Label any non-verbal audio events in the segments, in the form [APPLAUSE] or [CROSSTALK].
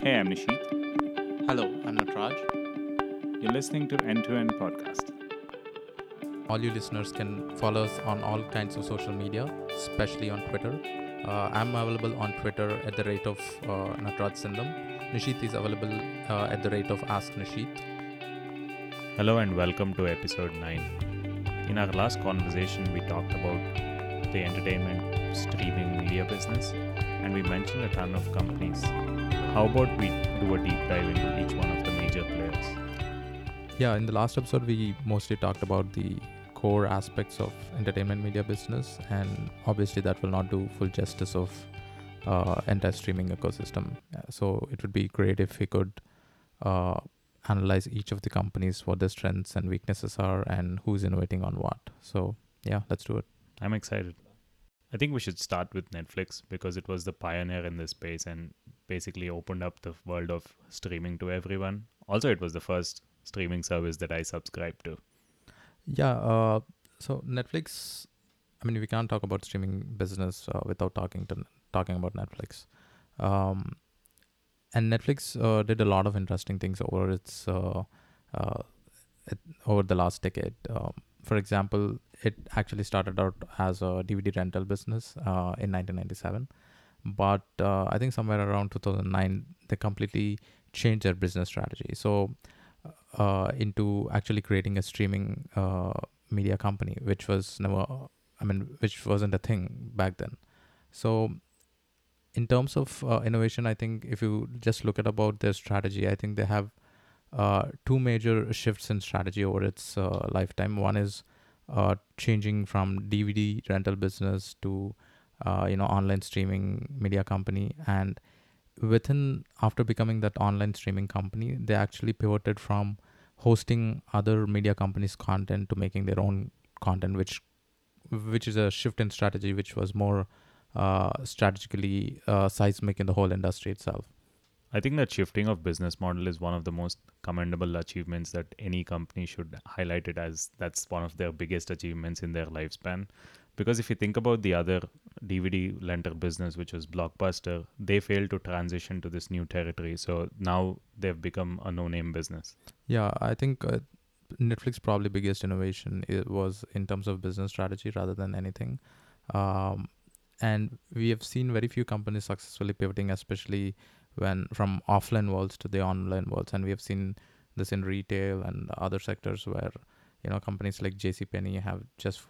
Hey, I'm Nisheeth. Hello, I'm Nataraj. You're listening to End to End Podcast. All you listeners can follow us on all kinds of social media, especially on Twitter. Uh, I'm available on Twitter at the rate of uh, Nataraj Sindam. Nisheeth is available uh, at the rate of Ask Nisheeth. Hello, and welcome to episode 9. In our last conversation, we talked about the entertainment streaming media business and we mentioned a ton of companies. How about we do a deep dive into each one of the major players? Yeah, in the last episode, we mostly talked about the core aspects of entertainment media business, and obviously, that will not do full justice of uh, entire streaming ecosystem. So, it would be great if we could uh, analyze each of the companies, what their strengths and weaknesses are, and who's innovating on what. So, yeah, let's do it. I'm excited. I think we should start with Netflix because it was the pioneer in this space and basically opened up the world of streaming to everyone. Also, it was the first streaming service that I subscribed to. Yeah. Uh, so Netflix. I mean, we can't talk about streaming business uh, without talking to talking about Netflix. Um, and Netflix uh, did a lot of interesting things over its uh, uh, it, over the last decade. Um, for example, it actually started out as a DVD rental business uh, in 1997, but uh, I think somewhere around 2009 they completely changed their business strategy. So uh, into actually creating a streaming uh, media company, which was never, I mean, which wasn't a thing back then. So in terms of uh, innovation, I think if you just look at about their strategy, I think they have uh, two major shifts in strategy over its uh, lifetime. One is uh, changing from DVD rental business to uh, you know online streaming media company, and within after becoming that online streaming company, they actually pivoted from hosting other media companies' content to making their own content, which which is a shift in strategy, which was more uh, strategically uh, seismic in the whole industry itself. I think that shifting of business model is one of the most commendable achievements that any company should highlight it as that's one of their biggest achievements in their lifespan. Because if you think about the other DVD lender business, which was Blockbuster, they failed to transition to this new territory. So now they've become a no name business. Yeah, I think uh, Netflix probably biggest innovation it was in terms of business strategy rather than anything. Um, and we have seen very few companies successfully pivoting, especially when from offline worlds to the online worlds and we have seen this in retail and other sectors where you know companies like jcpenney have just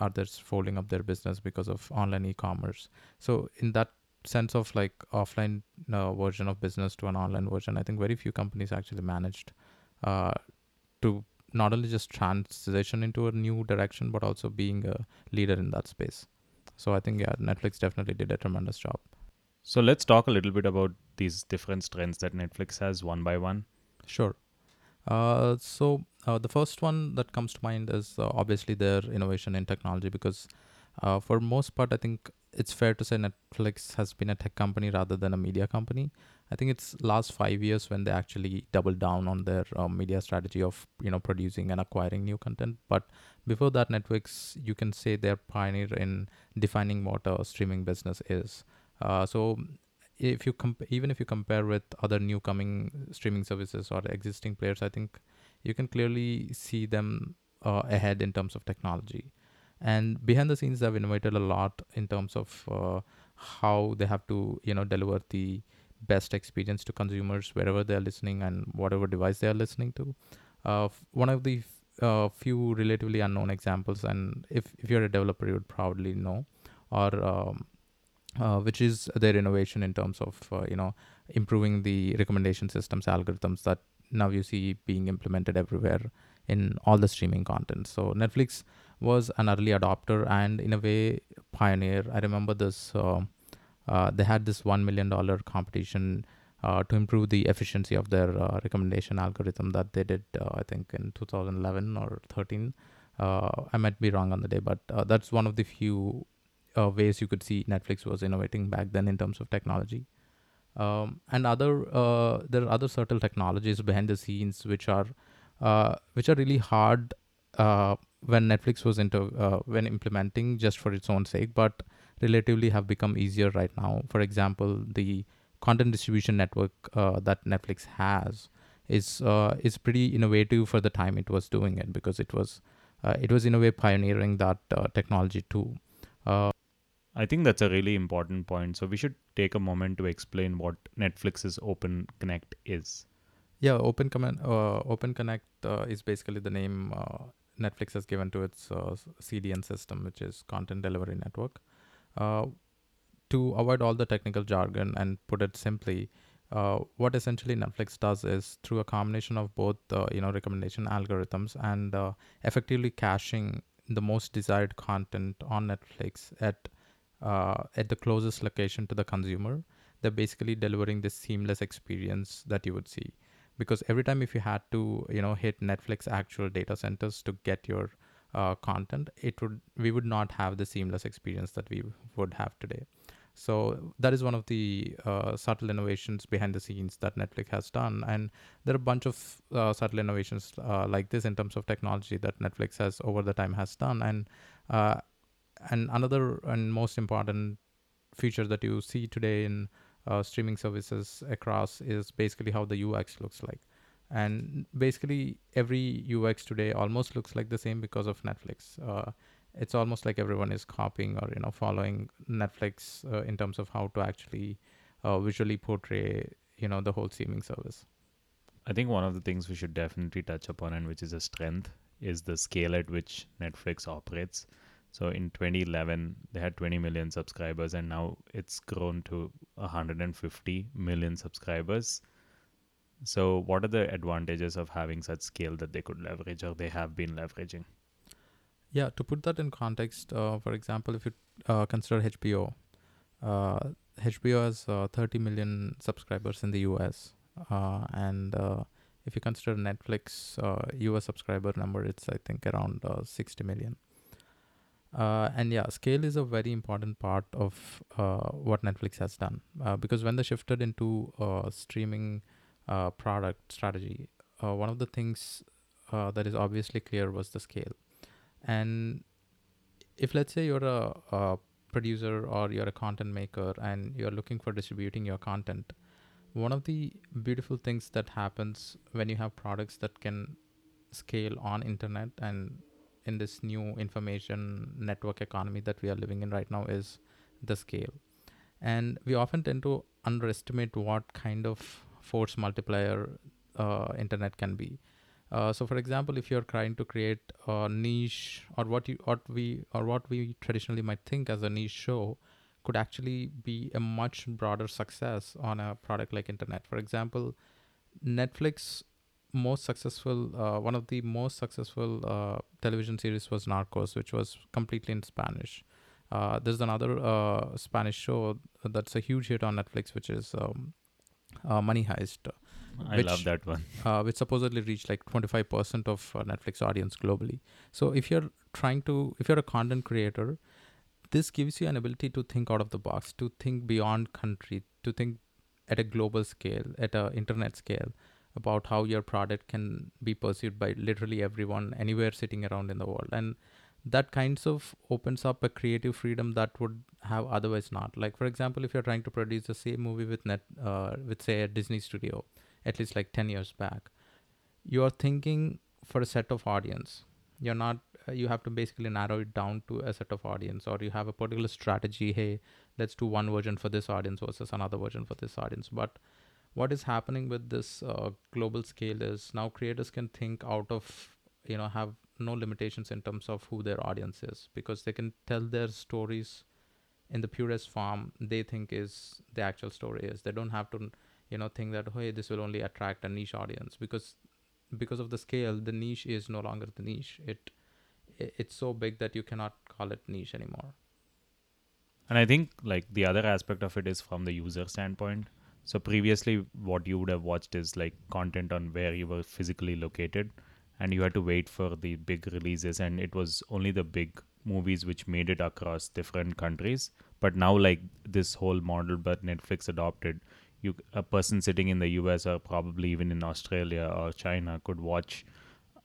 others folding up their business because of online e-commerce so in that sense of like offline uh, version of business to an online version i think very few companies actually managed uh, to not only just transition into a new direction but also being a leader in that space so i think yeah netflix definitely did a tremendous job so let's talk a little bit about these different strengths that Netflix has one by one. Sure. Uh, so uh, the first one that comes to mind is uh, obviously their innovation in technology because uh, for most part i think it's fair to say netflix has been a tech company rather than a media company. I think it's last five years when they actually doubled down on their uh, media strategy of you know producing and acquiring new content. But before that netflix you can say they're pioneer in defining what a streaming business is. Uh, so if you comp- even if you compare with other new coming streaming services or existing players, I think you can clearly see them uh, ahead in terms of technology. And behind the scenes, they've innovated a lot in terms of uh, how they have to, you know, deliver the best experience to consumers wherever they're listening and whatever device they are listening to. Uh, one of the uh, few relatively unknown examples, and if, if you're a developer, you would probably know, or um, uh, which is their innovation in terms of uh, you know improving the recommendation systems algorithms that now you see being implemented everywhere in all the streaming content so netflix was an early adopter and in a way pioneer. I remember this uh, uh they had this 1 million dollar competition uh, to improve the efficiency of their uh, recommendation algorithm that they did i think in 2011 or 13 i might be wrong on the day but that's one of the few uh, ways you could see Netflix was innovating back then in terms of technology. Um, and other uh, there are other subtle technologies behind the scenes which are uh, which are really hard uh, when Netflix was into uh, when implementing just for its own sake, but relatively have become easier right now. For example, the content distribution network uh, that Netflix has is is pretty innovative for the time it was doing it because it was it was in a way pioneering that technology too. Uh, I think that's a really important point. So we should take a moment to explain what Netflix's Open Connect is. Yeah, Open Command, uh, Open Connect uh, is basically the name uh, Netflix has given to its uh, CDN system, which is Content Delivery Network. Uh, to avoid all the technical jargon and put it simply, uh, what essentially Netflix does is through a combination of both, you know, recommendation algorithms and effectively caching the most desired content on Netflix at uh, at the closest location to the consumer, they're basically delivering this seamless experience that you would see. Because every time if you had to, you know, hit Netflix actual data centers to get your uh, content, it would we would not have the seamless experience that we would have today. So that is one of the uh, subtle innovations behind the scenes that Netflix has done, and there are a bunch of uh, subtle innovations uh, like this in terms of technology that Netflix has over the time has done. And uh, and another and most important feature that you see today in uh, streaming services across is basically how the UX looks like. And basically, every UX today almost looks like the same because of Netflix. Uh, it's almost like everyone is copying or you know following Netflix uh, in terms of how to actually uh, visually portray you know the whole streaming service. I think one of the things we should definitely touch upon, and which is a strength, is the scale at which Netflix operates. So in 2011, they had 20 million subscribers, and now it's grown to 150 million subscribers. So, what are the advantages of having such scale that they could leverage or they have been leveraging? Yeah, to put that in context, uh, for example, if you uh, consider HBO, uh, HBO has uh, 30 million subscribers in the US. Uh, and uh, if you consider Netflix US subscriber number, it's I think around 60 million. Uh, and yeah, scale is a very important part of uh, what Netflix has done uh, because when they shifted into uh, streaming uh, product strategy, uh, one of the things that is obviously clear was the scale. And if let's say you're a, a producer or you're a content maker and you're looking for distributing your content, one of the beautiful things that happens when you have products that can scale on internet and in this new information network economy that we are living in right now is the scale. And we often tend to underestimate what kind of force multiplier uh, internet can be. Uh, so, for example, if you're trying to create a niche or what you what we or what we traditionally might think as a niche show, could actually be a much broader success on a product like internet. For example, Netflix most successful uh, one of the most successful uh, television series was narcos which was completely in spanish uh, there's another uh, spanish show that's a huge hit on netflix which is um, uh, money heist I which, love that one. Uh, which supposedly reached like 25% of Netflix audience globally. So if you're trying to, if you're a content creator, this gives you an ability to think out of the box, to think beyond country, to think at a global scale, at a internet scale, about how your product can be perceived by literally everyone anywhere sitting around in the world. And that kinds of opens up a creative freedom that would have otherwise not. Like for example if you're trying to produce the same movie with net uh, with say a disney studio at least like 10 years back you are thinking for a set of audience. You're not uh, you have to basically narrow it down to a set of audience or you have a particular strategy hey let's do one version for this audience versus another version for this audience. But what is happening with this uh, global scale is now creators can think out of you know have no limitations in terms of who their audience is because they can tell their stories in the purest form they think is the actual story is. They don't have to you know think that hey this will only attract a niche audience. Because because of the scale the niche is no longer the niche. It it's so big that you cannot call it niche anymore. And i think like the other aspect of it is from the user standpoint so previously, what you would have watched is like content on where you were physically located, and you had to wait for the big releases, and it was only the big movies which made it across different countries. But now, like this whole model, but Netflix adopted, you a person sitting in the U.S. or probably even in Australia or China could watch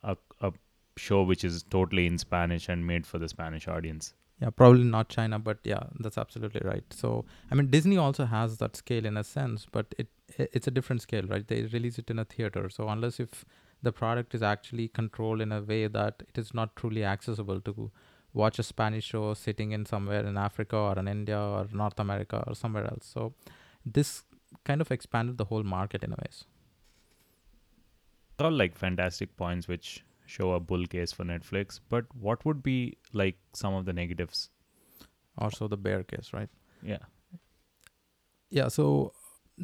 a, a show which is totally in Spanish and made for the Spanish audience. Yeah, probably not China, but yeah, that's absolutely right. So, I mean, Disney also has that scale in a sense, but it it's a different scale, right? They release it in a theater, so unless if the product is actually controlled in a way that it is not truly accessible to watch a Spanish show sitting in somewhere in Africa or in India or North America or somewhere else. So, this kind of expanded the whole market in a ways. All like fantastic points which show a bull case for Netflix, but what would be like some of the negatives? Also, the bear case, right? Yeah. Yeah. So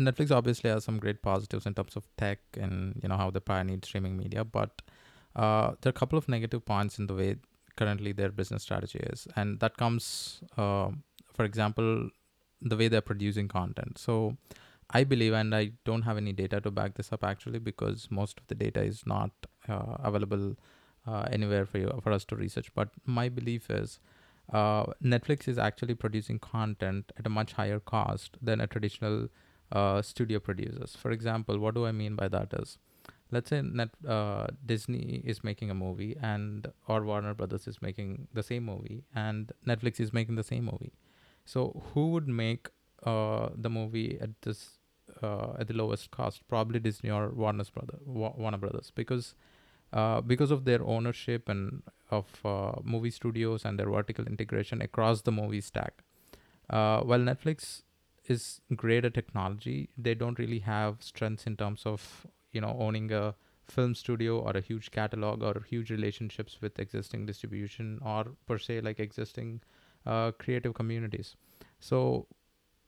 Netflix obviously has some great positives in terms of tech and you know how they pioneered streaming media, but uh, there are a couple of negative points in the way currently their business strategy is, and that comes, uh, for example, the way they're producing content. So I believe, and I don't have any data to back this up actually, because most of the data is not available uh, anywhere for you for us to research. But my belief is. Uh, Netflix is actually producing content at a much higher cost than a traditional uh, studio producers. For example, what do I mean by that is, let's say Net, uh, Disney is making a movie and or Warner Brothers is making the same movie and Netflix is making the same movie. So who would make uh, the movie at this uh, at the lowest cost? Probably Disney or Warner's brother Warner Brothers because uh, because of their ownership and of uh, movie studios and their vertical integration across the movie stack. Uh, while Netflix is great at technology, they don't really have strengths in terms of you know owning a film studio or a huge catalog or huge relationships with existing distribution or per se like existing uh, creative communities. So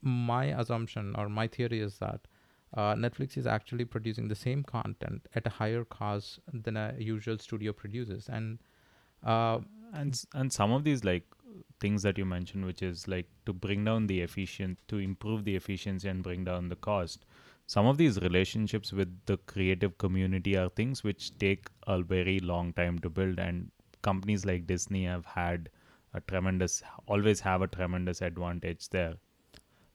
my assumption or my theory is that uh, Netflix is actually producing the same content at a higher cost than a usual studio produces, and uh, and and some of these like things that you mentioned, which is like to bring down the efficient, to improve the efficiency and bring down the cost. Some of these relationships with the creative community are things which take a very long time to build, and companies like Disney have had a tremendous, always have a tremendous advantage there.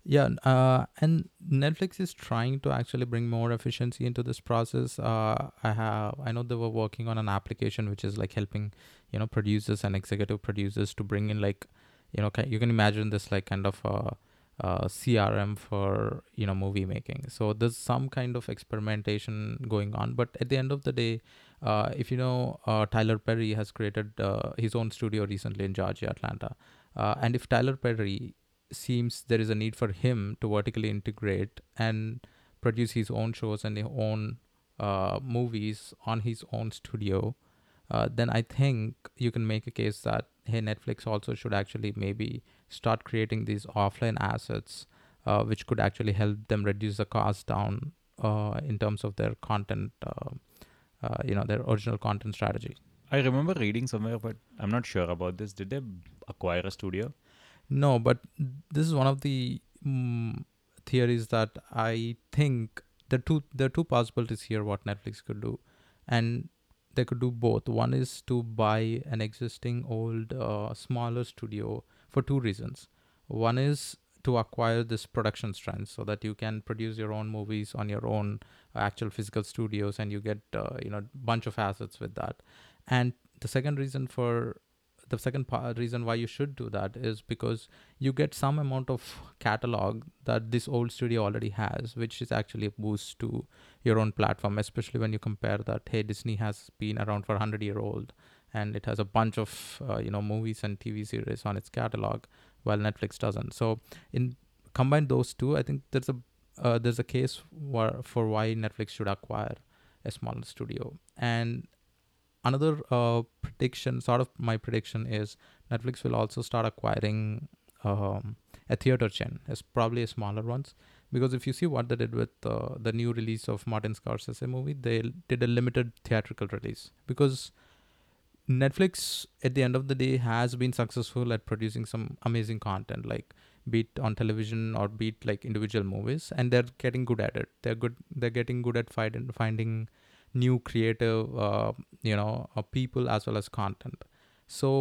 Yeah, uh, and Netflix is trying to actually bring more efficiency into this process. Uh, I have, I know they were working on an application which is like helping, you know, producers and executive producers to bring in like, you know, you can imagine this like kind of a, a CRM for you know movie making. So there's some kind of experimentation going on, but at the end of the day, uh, if you know, uh, Tyler Perry has created uh, his own studio recently in Georgia, Atlanta, uh, and if Tyler Perry seems there is a need for him to vertically integrate and produce his own shows and his own uh, movies on his own studio, uh, then I think you can make a case that hey, Netflix also should actually maybe start creating these offline assets, uh, which could actually help them reduce the cost down uh, in terms of their content, uh, uh, you know, their original content strategy. I remember reading somewhere, but I'm not sure about this. Did they acquire a studio? No, but this is one of the um, theories that I think the two there are two possibilities here what Netflix could do, and they could do both. One is to buy an existing old uh, smaller studio for two reasons. One is to acquire this production strength so that you can produce your own movies on your own actual physical studios and you get uh, you know bunch of assets with that and the second reason for the second part, reason why you should do that is because you get some amount of catalog that this old studio already has, which is actually a boost to your own platform, especially when you compare that, hey, Disney has been around for 100 year old and it has a bunch of, uh, you know, movies and TV series on its catalog while Netflix doesn't. So in combine those two, I think there's a, uh, there's a case where, for why Netflix should acquire a smaller studio. And another uh, prediction sort of my prediction is netflix will also start acquiring um, a theater chain it's probably a smaller ones. Because if you see what they did with uh, the new release of martin scorsese movie they did a limited theatrical release. Because netflix at the end of the day has been successful at producing some amazing content like beat on television or beat like individual movies and they're getting good at it. They're good they're getting good at find, finding new creative uh, you know uh, people as well as content. So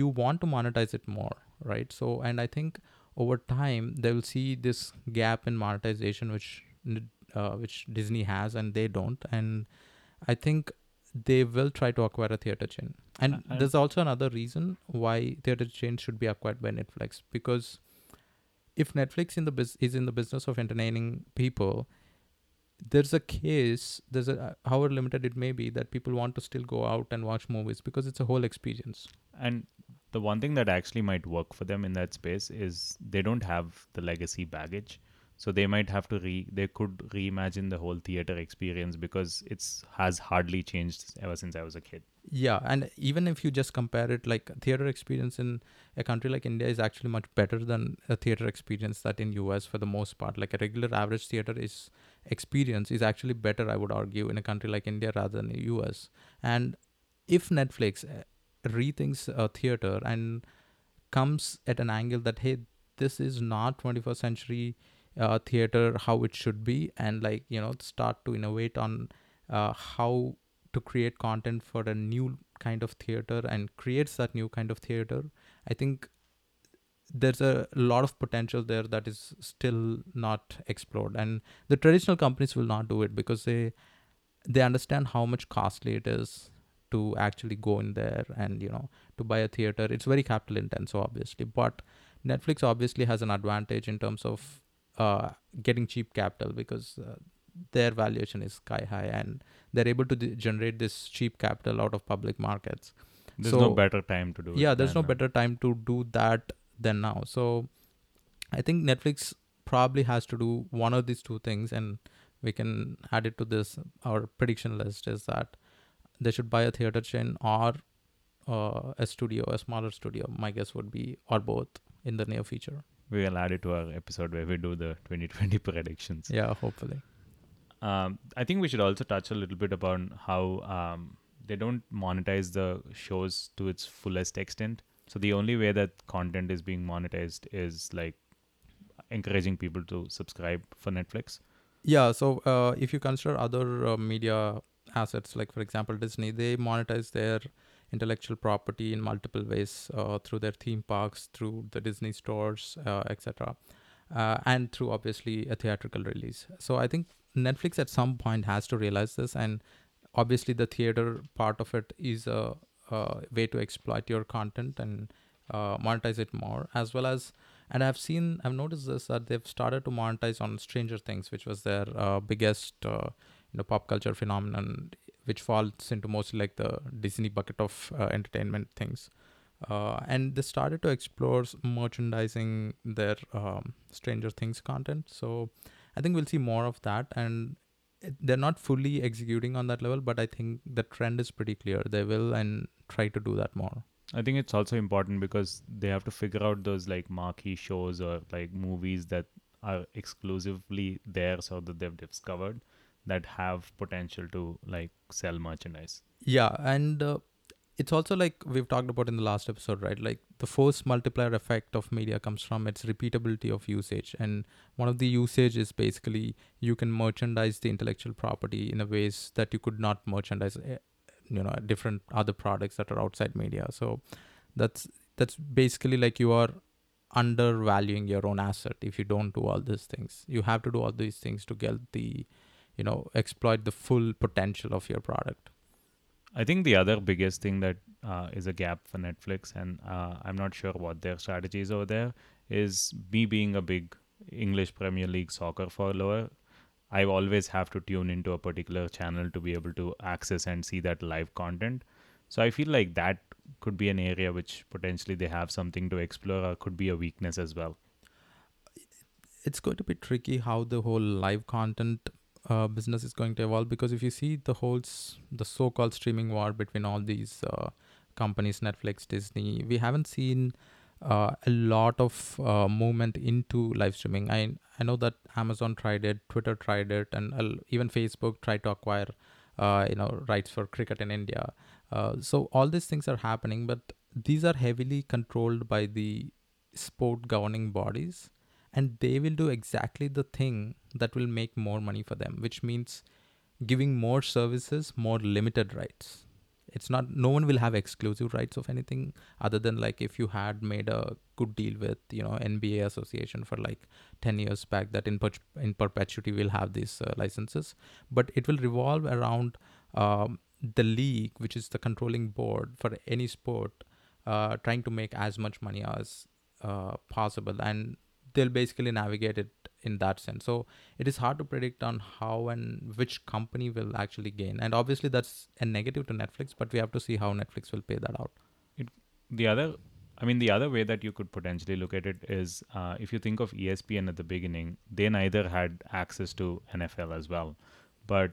you want to monetize it more right? So and i think over time they will see this gap in monetization which uh, which disney has and they don't. And i think they will try to acquire a theater chain. And Uh, there's also another reason why theater chains should be acquired by Netflix. Because if Netflix in the bus- is in the business of entertaining people, there's a case, there's a however limited it may be, that people want to still go out and watch movies because it's a whole experience. And the one thing that actually might work for them in that space is they don't have the legacy baggage. So they might have to re they could reimagine the whole theater experience because it's has hardly changed ever since I was a kid. Yeah, and even if you just compare it, like theater experience in a country like India is actually much better than a theater experience that in US for the most part. Like a regular average theater is experience is actually better, I would argue, in a country like India rather than the US. And if Netflix uh, rethinks a theater and comes at an angle that hey, this is not 21st century uh, theater how it should be, and like you know start to innovate on uh, how to create content for a new kind of theater and creates that new kind of theater i think there's a lot of potential there that is still not explored and the traditional companies will not do it because they they understand how much costly it is to actually go in there and you know to buy a theater it's very capital intensive obviously but netflix obviously has an advantage in terms of uh, getting cheap capital because uh, their valuation is sky high and they're able to d- generate this cheap capital out of public markets There's no better time to do it. yeah there's no uh, better time to do that than now. So i think netflix probably has to do one of these two things and we can add it to this. Our prediction list is that they should buy a theater chain or uh, a studio a smaller studio. My guess would be or both in the near future. We will add it to our episode where we do the 2020 [LAUGHS] predictions. yeah hopefully. Um, I think we should also touch a little bit about how um, they don't monetize the shows to its fullest extent. So the only way that content is being monetized is like encouraging people to subscribe for Netflix. Yeah, so uh, if you consider other uh, media assets, like for example Disney, they monetize their intellectual property in multiple ways uh, through their theme parks, through the Disney stores, uh, etc., uh, and through obviously a theatrical release. So I think Netflix at some point has to realize this, and obviously the theater part of it is a, a way to exploit your content and uh, monetize it more, as well as and I've seen, I've noticed this that they've started to monetize on Stranger Things, which was their uh, biggest, uh, you know, pop culture phenomenon, which falls into mostly like the Disney bucket of uh, entertainment things. Uh, and they started to explore merchandising their um, Stranger Things content. So I think we'll see more of that. And they're not fully executing on that level, but I think the trend is pretty clear. They will and try to do that more. I think it's also important because they have to figure out those like marquee shows or like movies that are exclusively theirs or that they've discovered that have potential to like sell merchandise. Yeah, and uh, it's also like we've talked about in the last episode, right? Like the force multiplier effect of media comes from its repeatability of usage, and one of the usage is basically you can merchandise the intellectual property in a ways that you could not merchandise, eh, you know, different other products that are outside media. So that's that's basically like you are undervaluing your own asset if you don't do all these things. You have to do all these things to get the, you know, exploit the full potential of your product. I think the other biggest thing that uh, is a gap for Netflix, and uh, I'm not sure what their strategy is over there, is me being a big English Premier League soccer follower. I always have to tune into a particular channel to be able to access and see that live content. So I feel like that could be an area which potentially they have something to explore or could be a weakness as well. it's going to be tricky how the whole live content uh, business is going to evolve because if you see the whole the so-called streaming war between all these uh, companies netflix disney we haven't seen uh, a lot of uh, movement into live streaming. I i know that amazon tried it twitter tried it and uh, even facebook tried to acquire uh, you know rights for cricket in india. Uh, so all these things are happening but these are heavily controlled by the sport governing bodies and they will do exactly the thing that will make more money for them which means giving more services more limited rights. It's not no one will have exclusive rights of anything other than like if you had made a good deal with you know nba association for like 10 years back that in per- in perpetuity will have these uh, licenses. But it will revolve around um, the league, which is the controlling board for any sport, uh, trying to make as much money as uh, possible, and they'll basically navigate it in that sense. So it is hard to predict on how and which company will actually gain, and obviously that's a negative to Netflix, but we have to see how Netflix will pay that out. the other i mean the other way that you could potentially look at it is uh, if you think of espn at the beginning they neither had access to nfl as well but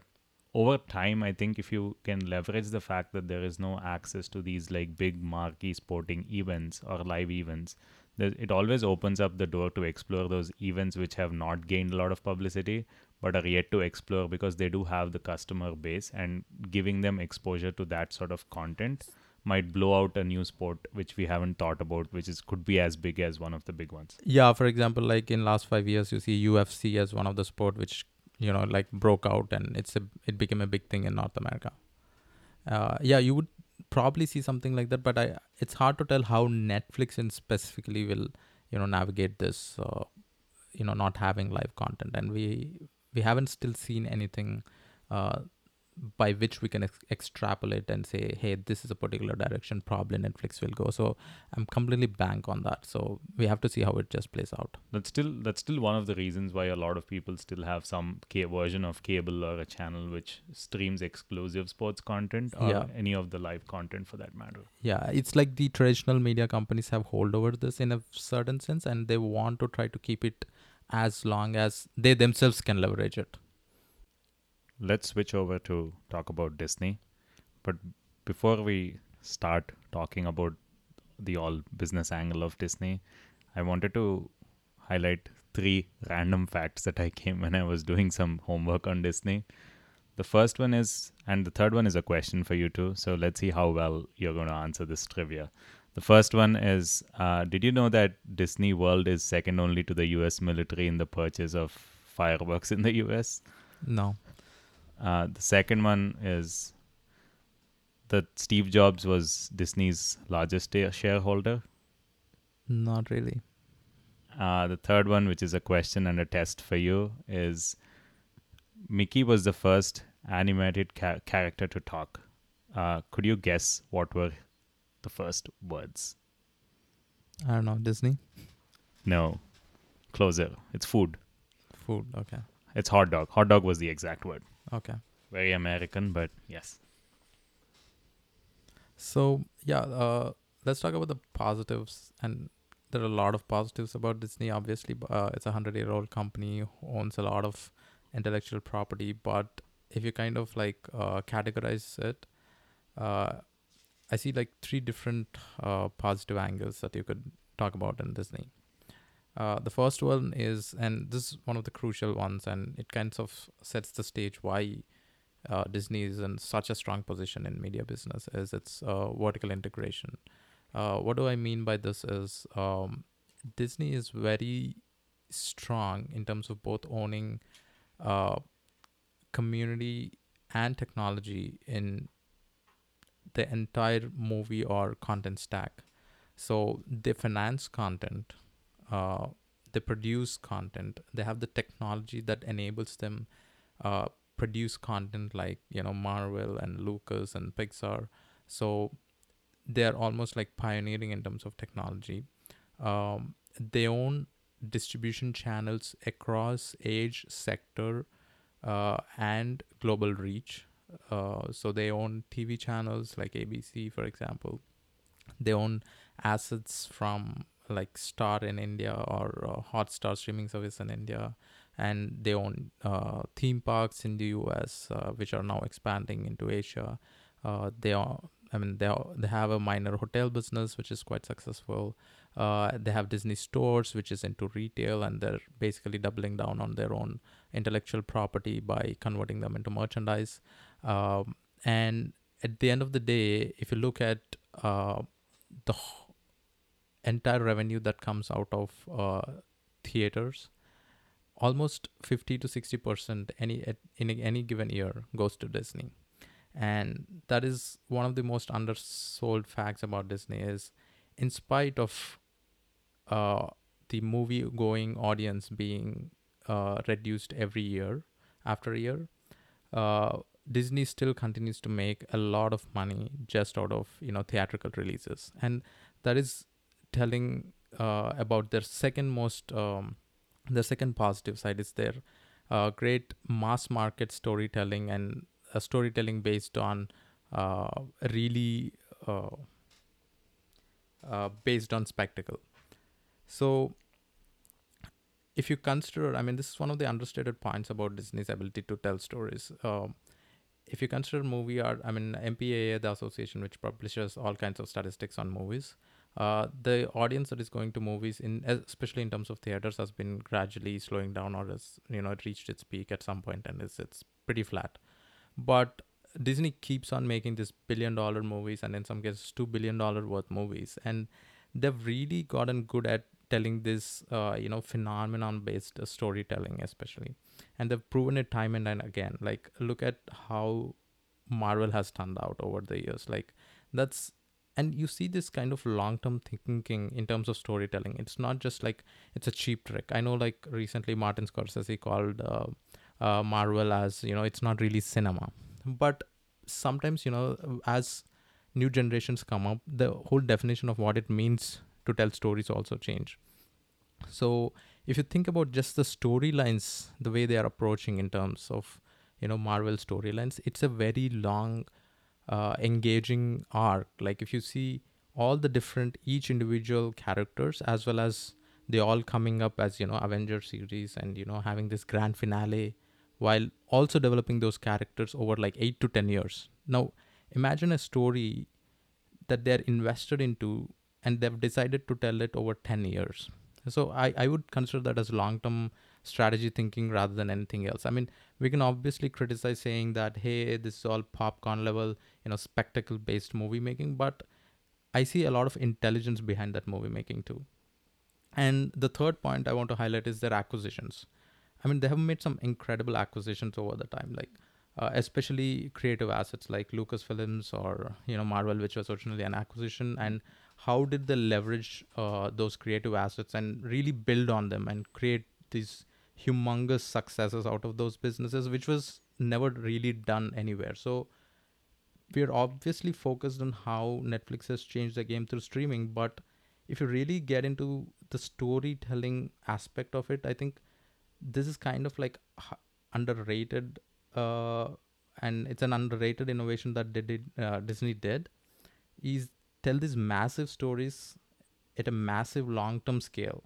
over time i think if you can leverage the fact that there is no access to these like big marquee sporting events or live events it always opens up the door to explore those events which have not gained a lot of publicity but are yet to explore because they do have the customer base and giving them exposure to that sort of content might blow out a new sport which we haven't thought about which is could be as big as one of the big ones Yeah, for example, like in last five years, you see UFC as one of the sport which you know like broke out and it's a it became a big thing in North America. Uh, yeah, you would probably see something like that, but I it's hard to tell how Netflix in specifically will you know navigate this. Uh, you know, not having live content, and we we haven't still seen anything. Uh, by which we can ex- extrapolate and say, hey, this is a particular direction probably Netflix will go. So I'm completely blank on that. So we have to see how it just plays out. that's still that's still one of the reasons why a lot of people still have some ca- version of cable or a channel which streams exclusive sports content or Yeah. any of the live content for that matter Yeah, it's like the traditional media companies have hold over this in a certain sense, and they want to try to keep it as long as they themselves can leverage it. Let's switch over to talk about Disney. But before we start talking about the all business angle of Disney, I wanted to highlight three random facts that I came when I was doing some homework on Disney. The first one is, and the third one is a question for you too. So let's see how well you're going to answer this trivia. The first one is uh, Did you know that Disney World is second only to the US military in the purchase of fireworks in the US? No. Uh, the second one is that Steve Jobs was Disney's largest shareholder. Not really. Uh, the third one, which is a question and a test for you, is Mickey was the first animated ca- character to talk. Uh, could you guess what were the first words? I don't know. Disney? No. Closer. It's food. Food. Okay. It's hot dog. Hot dog was the exact word. Okay. Very American, but yes. So yeah, uh, let's talk about the positives, and there are a lot of positives about Disney. Obviously, uh, it's a hundred-year-old company who owns a lot of intellectual property. But if you kind of like uh, categorize it, uh, I see like three different uh, positive angles that you could talk about in Disney. Uh, the first one is, and this is one of the crucial ones, and it kind of sets the stage why uh, Disney is in such a strong position in media business is its uh, vertical integration. Uh, what do I mean by this is um, Disney is very strong in terms of both owning uh, community and technology in the entire movie or content stack. So they finance content, uh, they produce content, they have the technology that enables them uh, produce content like you know Marvel and Lucas and Pixar. So they are almost like pioneering in terms of technology. Um, they own distribution channels across age, sector, uh, and global reach. Uh, so they own TV channels like ABC, for example. They own assets from like Star in India or uh, Hotstar streaming service in India and they own uh, theme parks in the US, uh, which are now expanding into Asia. Uh, they are, I mean, they are, they have a minor hotel business which is quite successful. Uh, they have Disney stores, which is into retail, and they're basically doubling down on their own intellectual property by converting them into merchandise. Um, and at the end of the day, if you look at uh, the entire revenue that comes out of uh, theaters, almost 50 to 60 percent any in any given year goes to disney. And that is one of the most undersold facts about disney is in spite of uh, the movie going audience being uh, reduced every year after year uh, Disney still continues to make a lot of money just out of you know theatrical releases, and that is telling uh, about their second most um, the second positive side is their uh, great mass market storytelling and storytelling based on uh, really uh, uh, based on spectacle. So if you consider, I mean, this is one of the understated points about Disney's ability to tell stories. Um, if you consider movie art, I mean, MPAA, the association which publishes all kinds of statistics on movies, uh, the audience that is going to movies, in especially in terms of theaters, has been gradually slowing down, or has you know it reached its peak at some point, and it's it's pretty flat. But Disney keeps on making these billion dollar movies, and in some cases, two billion dollar worth movies, and they've really gotten good at telling this uh, you know phenomenon based storytelling especially. And they've proven it time and time again. Like look at how marvel has turned out over the years. Like that's and you see this kind of long term thinking in terms of storytelling. It's not just like it's a cheap trick. I know like recently martin scorsese called uh, uh, marvel as you know it's not really cinema. But sometimes you know as new generations come up the whole definition of what it means to tell stories also change. So if you think about just the storylines the way they are approaching in terms of you know marvel storylines it's a very long uh, engaging arc. Like if you see all the different each individual characters as well as they all coming up as you know avenger series and you know having this grand finale while also developing those characters over like 8 to 10 years. Now imagine a story that they're invested into and they've decided to tell it over 10 years. So i, I would consider that as long term strategy thinking rather than anything else. I mean we can obviously criticize saying that hey this is all popcorn level you know spectacle based movie making but i see a lot of intelligence behind that movie making too. And the third point i want to highlight is their acquisitions. I mean they have made some incredible acquisitions over the time like uh, especially creative assets like lucasfilms or you know marvel which was originally an acquisition and how did they leverage uh, those creative assets and really build on them and create these humongous successes out of those businesses which was never really done anywhere. So we're obviously focused on how netflix has changed the game through streaming but if you really get into the storytelling aspect of it i think this is kind of like underrated uh, and it's an underrated innovation that did, uh, disney did is tell these massive stories at a massive long term scale.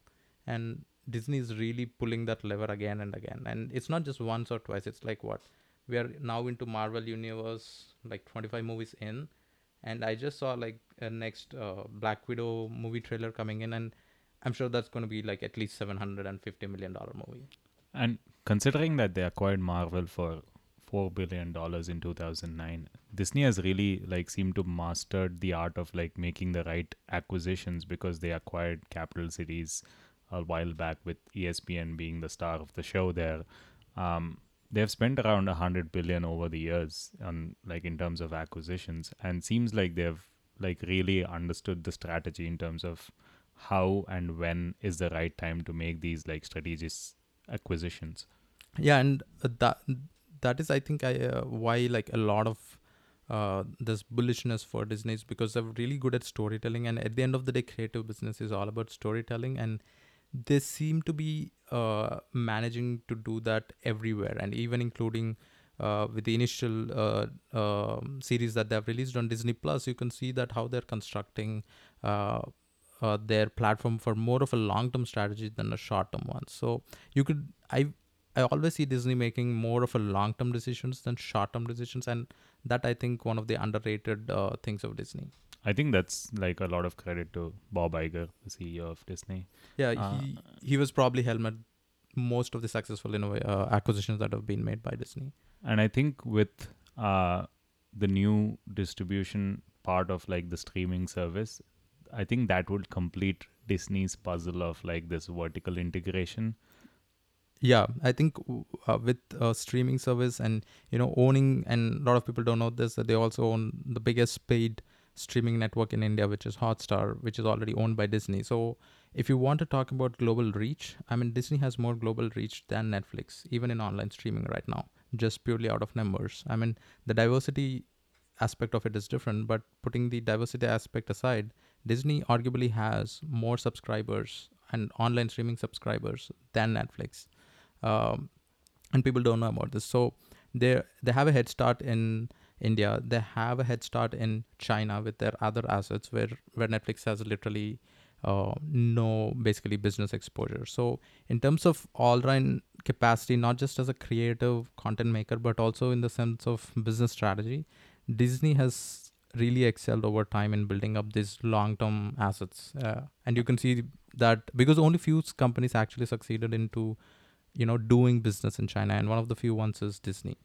And disney is really pulling that lever again and again. And it's not just once or twice it's like what we are now into marvel universe like 25 movies in. And i just saw like a next uh, black widow movie trailer coming in and i'm sure that's going to be like at least 750 million dollar movie. And considering that they acquired marvel for four billion dollars in 2009 disney has really like seemed to mastered the art of like making the right acquisitions because they acquired capital cities a while back with espn being the star of the show there. Um, they've spent around a hundred billion over the years on like in terms of acquisitions and seems like they've like really understood the strategy in terms of how and when is the right time to make these like strategic acquisitions. Yeah and that that is i think I, uh, why like a lot of uh, this bullishness for disney is because they're really good at storytelling and at the end of the day creative business is all about storytelling and they seem to be uh, managing to do that everywhere and even including uh, with the initial uh, um, series that they've released on disney plus you can see that how they're constructing uh, uh, their platform for more of a long-term strategy than a short-term one so you could i I always see Disney making more of a long term decisions than short term decisions, and that I think one of the underrated uh, things of Disney. I think that's like a lot of credit to Bob Iger, the CEO of Disney. Yeah, uh, he he was probably helmet most of the successful in uh, acquisitions that have been made by Disney. And I think with uh, the new distribution part of like the streaming service, I think that would complete Disney's puzzle of like this vertical integration yeah i think uh, with uh, streaming service and you know owning and a lot of people don't know this that they also own the biggest paid streaming network in india which is hotstar which is already owned by disney so if you want to talk about global reach i mean disney has more global reach than netflix even in online streaming right now just purely out of numbers. I mean, the diversity aspect of it is different, but putting the diversity aspect aside, Disney arguably has more subscribers and online streaming subscribers than Netflix. Um, and people don't know about this. So they they have a head start in India. They have a head start in China with their other assets, where where Netflix has literally uh, no basically business exposure. So in terms of all round capacity, not just as a creative content maker, but also in the sense of business strategy, Disney has really excelled over time in building up these long-term assets. Uh, and you can see that because only few companies actually succeeded into, you know, doing business in China, and one of the few ones is Disney.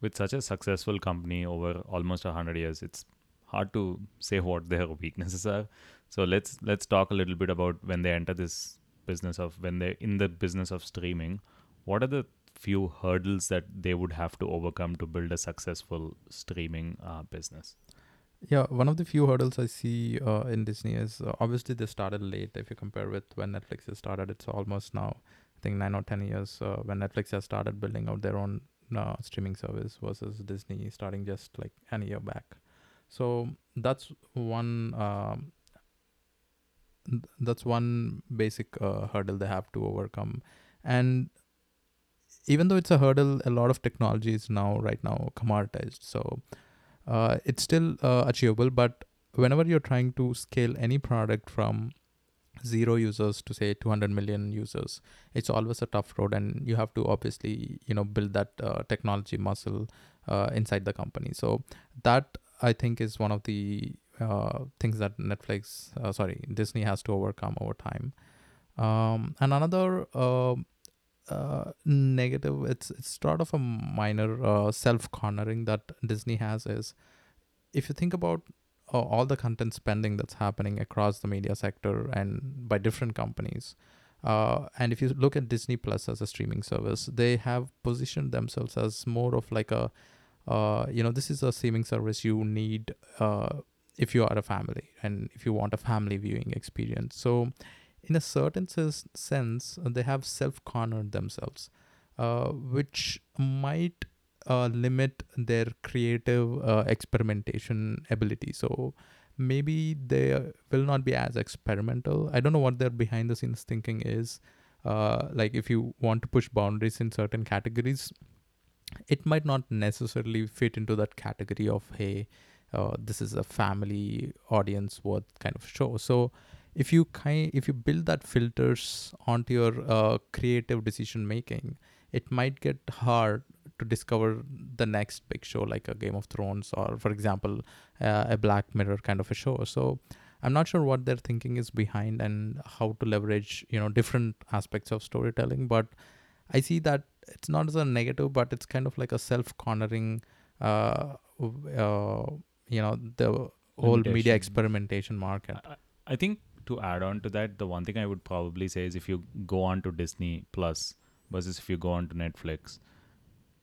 With such a successful company over almost hundred years, it's hard to say what their [LAUGHS] weaknesses are. So let's let's talk a little bit about when they enter this business of when they're in the business of streaming. What are the few hurdles that they would have to overcome to build a successful streaming uh, business? Yeah, one of the few hurdles I see uh, in Disney is uh, obviously they started late. If you compare with when Netflix has started, it's almost now I think nine or ten years uh, when Netflix has started building out their own uh, streaming service versus Disney starting just like a year back. So that's one. Um, that's one basic uh, hurdle they have to overcome, and even though it's a hurdle, a lot of technology is now right now commoditized. So uh, it's still uh, achievable, but whenever you're trying to scale any product from zero users to say 200 million users it's always a tough road and you have to obviously you know build that uh, technology muscle uh, inside the company. So that i think is one of the uh, things that netflix uh, sorry disney has to overcome over time. Um, and another uh, uh, negative it's it's sort of a minor self cornering that disney has is if you think about all the content spending that's happening across the media sector and by different companies. Uh, and if you look at Disney Plus as a streaming service, they have positioned themselves as more of like a, uh, you know, this is a streaming service you need uh, if you are a family and if you want a family viewing experience. So, in a certain sense, they have self cornered themselves, uh, which might uh, limit their creative uh, experimentation ability. So maybe they will not be as experimental. I don't know what their behind the scenes thinking is. Uh, like if you want to push boundaries in certain categories, it might not necessarily fit into that category of hey, uh, this is a family audience worth kind of show. So if you kind if you build that filters onto your uh, creative decision making, it might get hard to discover the next big show like a game of thrones or for example uh, a black mirror kind of a show. So i'm not sure what their thinking is behind and how to leverage you know different aspects of storytelling but i see that it's not as a negative but it's kind of like a self cornering uh, uh, you know the whole media experimentation market. I, I think to add on to that the one thing i would probably say is if you go on to disney plus versus if you go on to netflix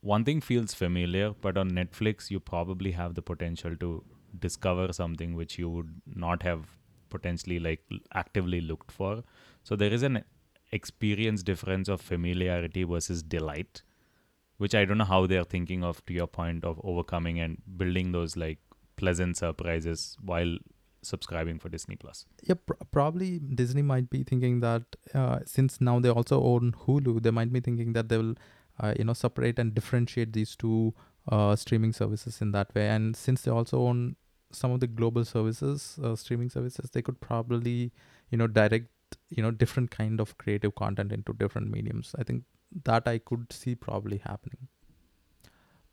one thing feels familiar, but on Netflix, you probably have the potential to discover something which you would not have potentially like actively looked for. So there is an experience difference of familiarity versus delight, which I don't know how they're thinking of to your point of overcoming and building those like pleasant surprises while subscribing for Disney Plus. Yeah, pr- probably Disney might be thinking that uh, since now they also own Hulu, they might be thinking that they will you know separate and differentiate these two uh, streaming services in that way. And since they also own some of the global services uh, streaming services they could probably you know direct you know different kind of creative content into different mediums. I think that i could see probably happening.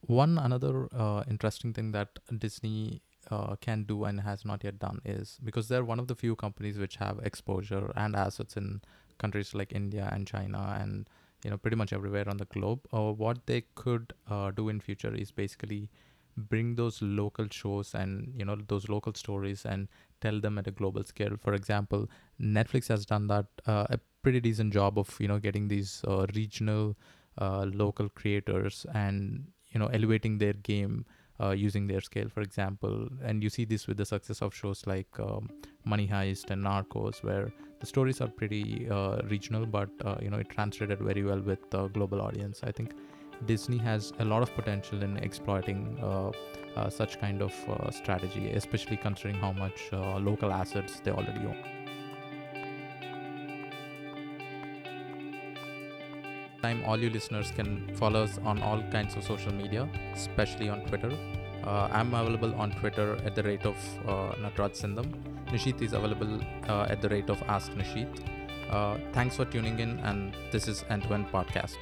One another uh, interesting thing that disney uh, can do and has not yet done is because they're one of the few companies which have exposure and assets in countries like india and china and you know pretty much everywhere on the globe. Uh, what they could uh, do in future is basically bring those local shows and you know those local stories and tell them at a global scale. For example netflix has done that uh, a pretty decent job of you know getting these uh, regional uh, local creators and you know elevating their game uh, using their scale, for example. And you see this with the success of shows like um, Money Heist and Narcos, where the stories are pretty uh, regional, but uh, you know it translated very well with the global audience. I think Disney has a lot of potential in exploiting uh, uh, such kind of uh, strategy, especially considering how much local assets they already own. Time, all you listeners can follow us on all kinds of social media, especially on Twitter. Uh, I'm available on Twitter at the rate of uh, Nataraj Sindam. Nisheeth is available uh, at the rate of Ask Nisheeth. Uh, thanks for tuning in, and this is End to End Podcast.